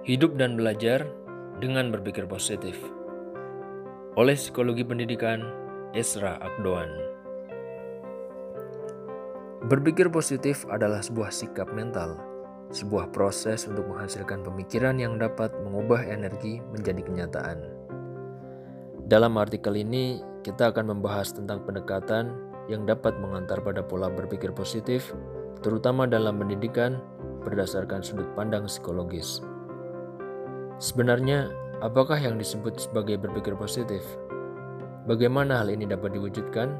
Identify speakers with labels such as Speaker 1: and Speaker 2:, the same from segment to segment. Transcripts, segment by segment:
Speaker 1: Hidup dan belajar dengan berpikir positif. Oleh Psikologi Pendidikan Esra Akdoan. Berpikir positif adalah sebuah sikap mental, sebuah proses untuk menghasilkan pemikiran yang dapat mengubah energi menjadi kenyataan. Dalam artikel ini, kita akan membahas tentang pendekatan yang dapat mengantar pada pola berpikir positif, terutama dalam pendidikan berdasarkan sudut pandang psikologis. Sebenarnya, apakah yang disebut sebagai berpikir positif? Bagaimana hal ini dapat diwujudkan?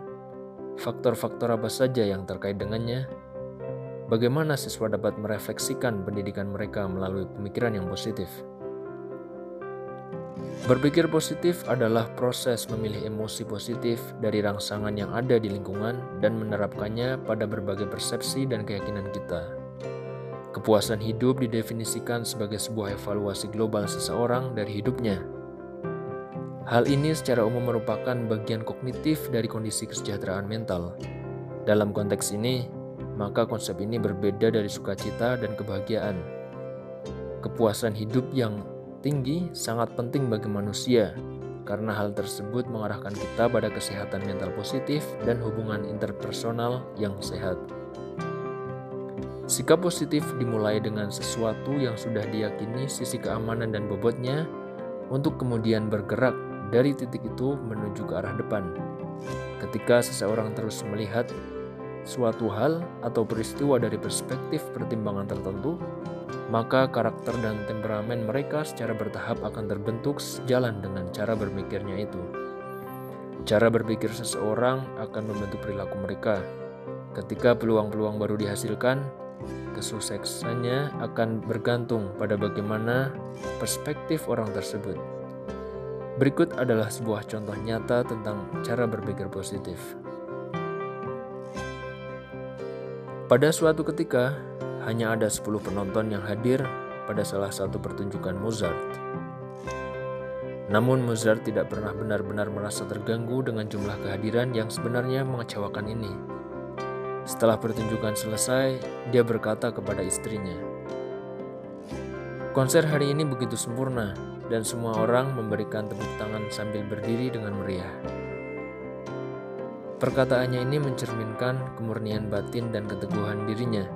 Speaker 1: Faktor-faktor apa saja yang terkait dengannya? Bagaimana siswa dapat merefleksikan pendidikan mereka melalui pemikiran yang positif? Berpikir positif adalah proses memilih emosi positif dari rangsangan yang ada di lingkungan dan menerapkannya pada berbagai persepsi dan keyakinan kita. Kepuasan hidup didefinisikan sebagai sebuah evaluasi global seseorang dari hidupnya. Hal ini secara umum merupakan bagian kognitif dari kondisi kesejahteraan mental. Dalam konteks ini, maka konsep ini berbeda dari sukacita dan kebahagiaan. Kepuasan hidup yang tinggi sangat penting bagi manusia, karena hal tersebut mengarahkan kita pada kesehatan mental positif dan hubungan interpersonal yang sehat. Sikap positif dimulai dengan sesuatu yang sudah diyakini sisi keamanan dan bobotnya untuk kemudian bergerak dari titik itu menuju ke arah depan. Ketika seseorang terus melihat suatu hal atau peristiwa dari perspektif pertimbangan tertentu, maka karakter dan temperamen mereka secara bertahap akan terbentuk sejalan dengan cara berpikirnya itu. Cara berpikir seseorang akan membentuk perilaku mereka. Ketika peluang-peluang baru dihasilkan, kesuksesannya akan bergantung pada bagaimana perspektif orang tersebut. Berikut adalah sebuah contoh nyata tentang cara berpikir positif. Pada suatu ketika, hanya ada 10 penonton yang hadir pada salah satu pertunjukan Mozart. Namun Mozart tidak pernah benar-benar merasa terganggu dengan jumlah kehadiran yang sebenarnya mengecewakan ini. Setelah pertunjukan selesai, dia berkata kepada istrinya, "Konser hari ini begitu sempurna, dan semua orang memberikan tepuk tangan sambil berdiri dengan meriah." Perkataannya ini mencerminkan kemurnian batin dan keteguhan dirinya.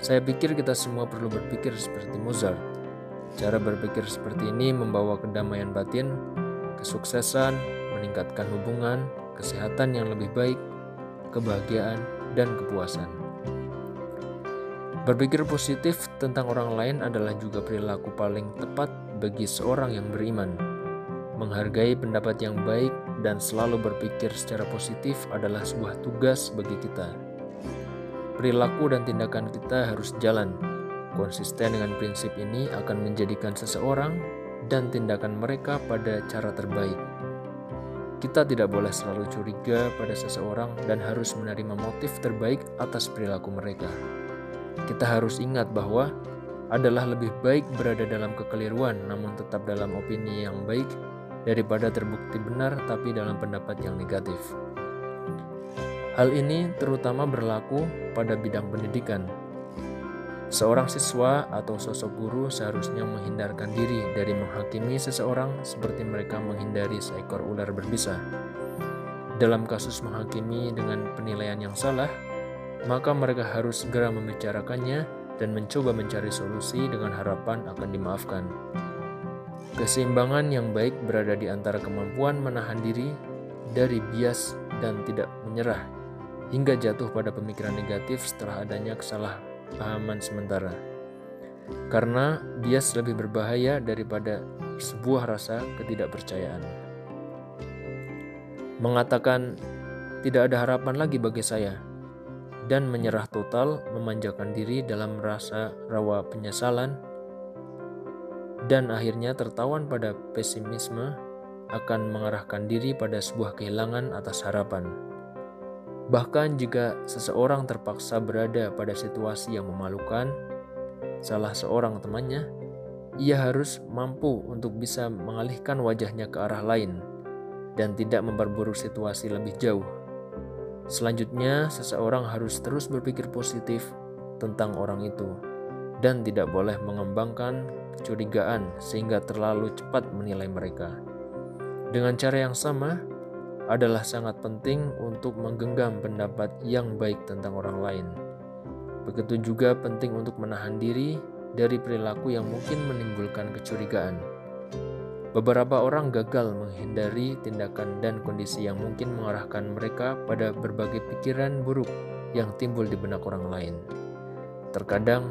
Speaker 1: Saya pikir kita semua perlu berpikir seperti Mozart. Cara berpikir seperti ini membawa kedamaian batin, kesuksesan, meningkatkan hubungan, kesehatan yang lebih baik, kebahagiaan, dan kepuasan. Berpikir positif tentang orang lain adalah juga perilaku paling tepat bagi seorang yang beriman. Menghargai pendapat yang baik dan selalu berpikir secara positif adalah sebuah tugas bagi kita. Perilaku dan tindakan kita harus jalan. Konsisten dengan prinsip ini akan menjadikan seseorang dan tindakan mereka pada cara terbaik. Kita tidak boleh selalu curiga pada seseorang dan harus menerima motif terbaik atas perilaku mereka. Kita harus ingat bahwa adalah lebih baik berada dalam kekeliruan namun tetap dalam opini yang baik daripada terbukti benar tapi dalam pendapat yang negatif. Hal ini terutama berlaku pada bidang pendidikan, Seorang siswa atau sosok guru seharusnya menghindarkan diri dari menghakimi seseorang seperti mereka menghindari seekor ular berbisa. Dalam kasus menghakimi dengan penilaian yang salah, maka mereka harus segera membicarakannya dan mencoba mencari solusi dengan harapan akan dimaafkan. Keseimbangan yang baik berada di antara kemampuan menahan diri dari bias dan tidak menyerah hingga jatuh pada pemikiran negatif setelah adanya kesalahan pahaman sementara. Karena bias lebih berbahaya daripada sebuah rasa ketidakpercayaan. Mengatakan tidak ada harapan lagi bagi saya dan menyerah total memanjakan diri dalam rasa rawa penyesalan dan akhirnya tertawan pada pesimisme akan mengarahkan diri pada sebuah kehilangan atas harapan. Bahkan jika seseorang terpaksa berada pada situasi yang memalukan, salah seorang temannya, ia harus mampu untuk bisa mengalihkan wajahnya ke arah lain dan tidak memperburuk situasi lebih jauh. Selanjutnya, seseorang harus terus berpikir positif tentang orang itu dan tidak boleh mengembangkan kecurigaan sehingga terlalu cepat menilai mereka. Dengan cara yang sama, adalah sangat penting untuk menggenggam pendapat yang baik tentang orang lain. Begitu juga penting untuk menahan diri dari perilaku yang mungkin menimbulkan kecurigaan. Beberapa orang gagal menghindari tindakan dan kondisi yang mungkin mengarahkan mereka pada berbagai pikiran buruk yang timbul di benak orang lain. Terkadang,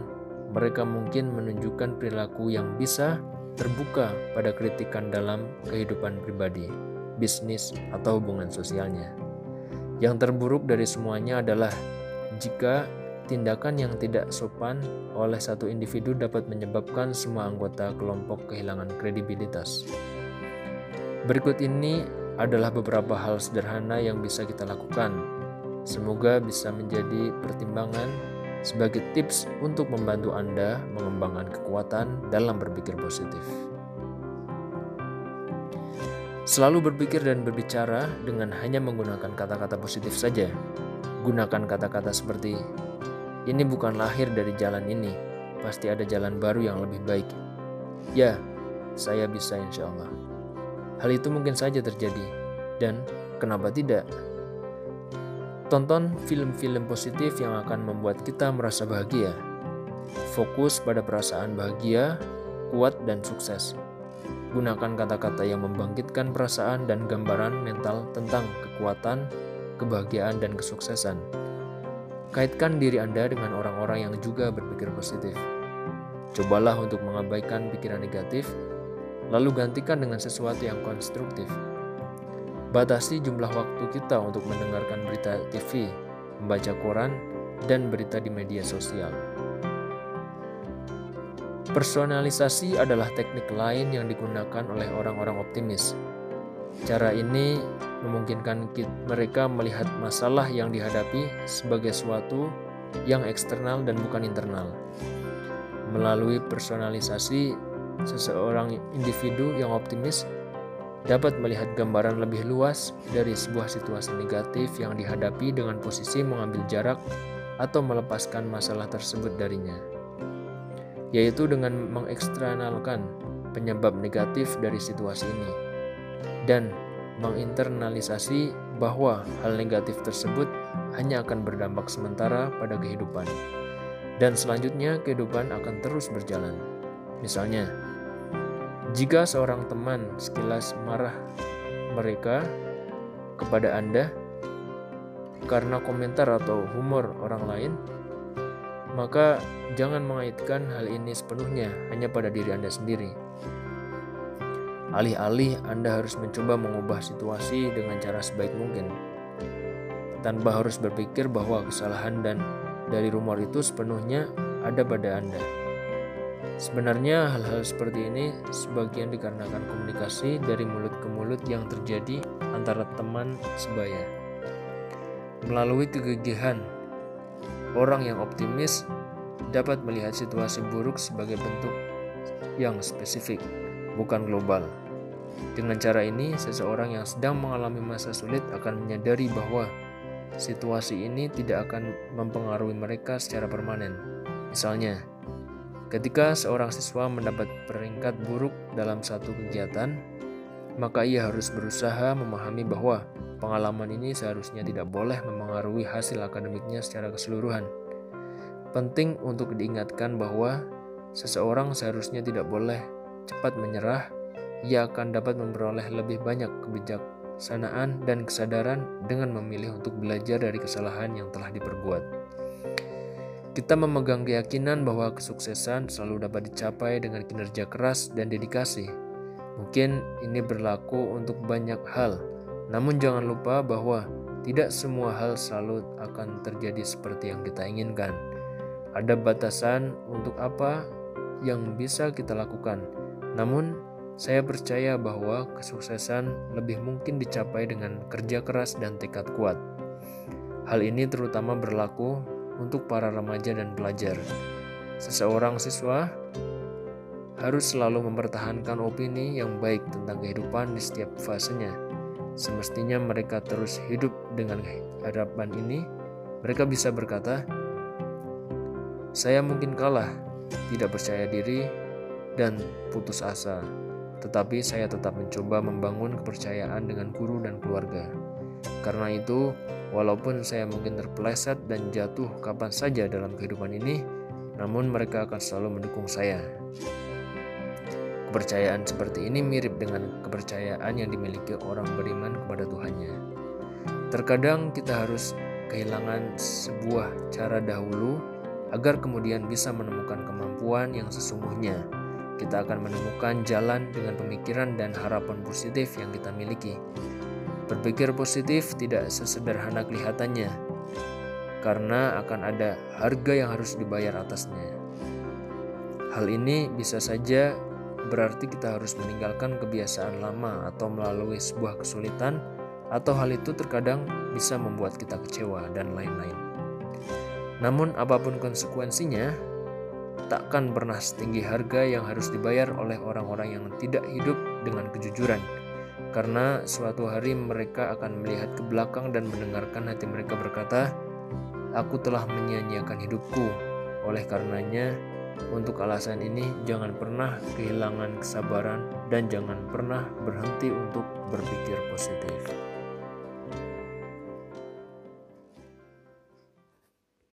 Speaker 1: mereka mungkin menunjukkan perilaku yang bisa terbuka pada kritikan dalam kehidupan pribadi, bisnis, atau hubungan sosialnya. Yang terburuk dari semuanya adalah jika tindakan yang tidak sopan oleh satu individu dapat menyebabkan semua anggota kelompok kehilangan kredibilitas. Berikut ini adalah beberapa hal sederhana yang bisa kita lakukan. Semoga bisa menjadi pertimbangan sebagai tips untuk membantu Anda mengembangkan kekuatan dalam berpikir positif. Selalu berpikir dan berbicara dengan hanya menggunakan kata-kata positif saja. Gunakan kata-kata seperti ini bukan lahir dari jalan ini, pasti ada jalan baru yang lebih baik. Ya, saya bisa insya Allah. Hal itu mungkin saja terjadi, dan kenapa tidak? Tonton film-film positif yang akan membuat kita merasa bahagia. Fokus pada perasaan bahagia, kuat, dan sukses. Gunakan kata-kata yang membangkitkan perasaan dan gambaran mental tentang kekuatan, kebahagiaan, dan kesuksesan. Kaitkan diri Anda dengan orang-orang yang juga berpikir positif. Cobalah untuk mengabaikan pikiran negatif, lalu gantikan dengan sesuatu yang konstruktif. Batasi jumlah waktu kita untuk mendengarkan berita TV, membaca koran, dan berita di media sosial. Personalisasi adalah teknik lain yang digunakan oleh orang-orang optimis. Cara ini memungkinkan mereka melihat masalah yang dihadapi sebagai suatu yang eksternal dan bukan internal. Melalui personalisasi, seseorang individu yang optimis dapat melihat gambaran lebih luas dari sebuah situasi negatif yang dihadapi dengan posisi mengambil jarak atau melepaskan masalah tersebut darinya, yaitu dengan mengeksternalkan penyebab negatif dari situasi ini dan menginternalisasi bahwa hal negatif tersebut hanya akan berdampak sementara pada kehidupan, dan selanjutnya kehidupan akan terus berjalan. Misalnya, jika seorang teman sekilas marah mereka kepada Anda karena komentar atau humor orang lain, maka jangan mengaitkan hal ini sepenuhnya hanya pada diri Anda sendiri Alih-alih Anda harus mencoba mengubah situasi dengan cara sebaik mungkin, tanpa harus berpikir bahwa kesalahan dan dari rumor itu sepenuhnya ada pada Anda. Sebenarnya hal-hal seperti ini sebagian dikarenakan komunikasi dari mulut ke mulut yang terjadi antara teman sebaya. Melalui kegigihan, orang yang optimis dapat melihat situasi buruk sebagai bentuk yang spesifik bukan global. Dengan cara ini, seseorang yang sedang mengalami masa sulit akan menyadari bahwa situasi ini tidak akan mempengaruhi mereka secara permanen. Misalnya, ketika seorang siswa mendapat peringkat buruk dalam satu kegiatan, maka ia harus berusaha memahami bahwa pengalaman ini seharusnya tidak boleh mempengaruhi hasil akademiknya secara keseluruhan. Penting untuk diingatkan bahwa seseorang seharusnya tidak boleh cepat menyerah, ia akan dapat memperoleh lebih banyak kebijaksanaan dan kesadaran dengan memilih untuk belajar dari kesalahan yang telah diperbuat. Kita memegang keyakinan bahwa kesuksesan selalu dapat dicapai dengan kinerja keras dan dedikasi. Mungkin ini berlaku untuk banyak hal, namun jangan lupa bahwa tidak semua hal selalu akan terjadi seperti yang kita inginkan. Ada batasan untuk apa yang bisa kita lakukan, namun, saya percaya bahwa kesuksesan lebih mungkin dicapai dengan kerja keras dan tekad kuat. Hal ini terutama berlaku untuk para remaja dan pelajar. Seseorang siswa harus selalu mempertahankan opini yang baik tentang kehidupan di setiap fasenya. Semestinya mereka terus hidup dengan harapan ini. Mereka bisa berkata, "Saya mungkin kalah, tidak percaya diri, dan putus asa. Tetapi saya tetap mencoba membangun kepercayaan dengan guru dan keluarga. Karena itu, walaupun saya mungkin terpeleset dan jatuh kapan saja dalam kehidupan ini, namun mereka akan selalu mendukung saya. Kepercayaan seperti ini mirip dengan kepercayaan yang dimiliki orang beriman kepada Tuhannya. Terkadang kita harus kehilangan sebuah cara dahulu agar kemudian bisa menemukan kemampuan yang sesungguhnya. Kita akan menemukan jalan dengan pemikiran dan harapan positif yang kita miliki. Berpikir positif tidak sesederhana kelihatannya, karena akan ada harga yang harus dibayar atasnya. Hal ini bisa saja berarti kita harus meninggalkan kebiasaan lama atau melalui sebuah kesulitan, atau hal itu terkadang bisa membuat kita kecewa dan lain-lain. Namun, apa pun konsekuensinya, takkan pernah setinggi harga yang harus dibayar oleh orang-orang yang tidak hidup dengan kejujuran karena suatu hari mereka akan melihat ke belakang dan mendengarkan hati mereka berkata, "Aku telah menyia-nyiakan hidupku." Oleh karenanya, untuk alasan ini, jangan pernah kehilangan kesabaran dan jangan pernah berhenti untuk berpikir positif.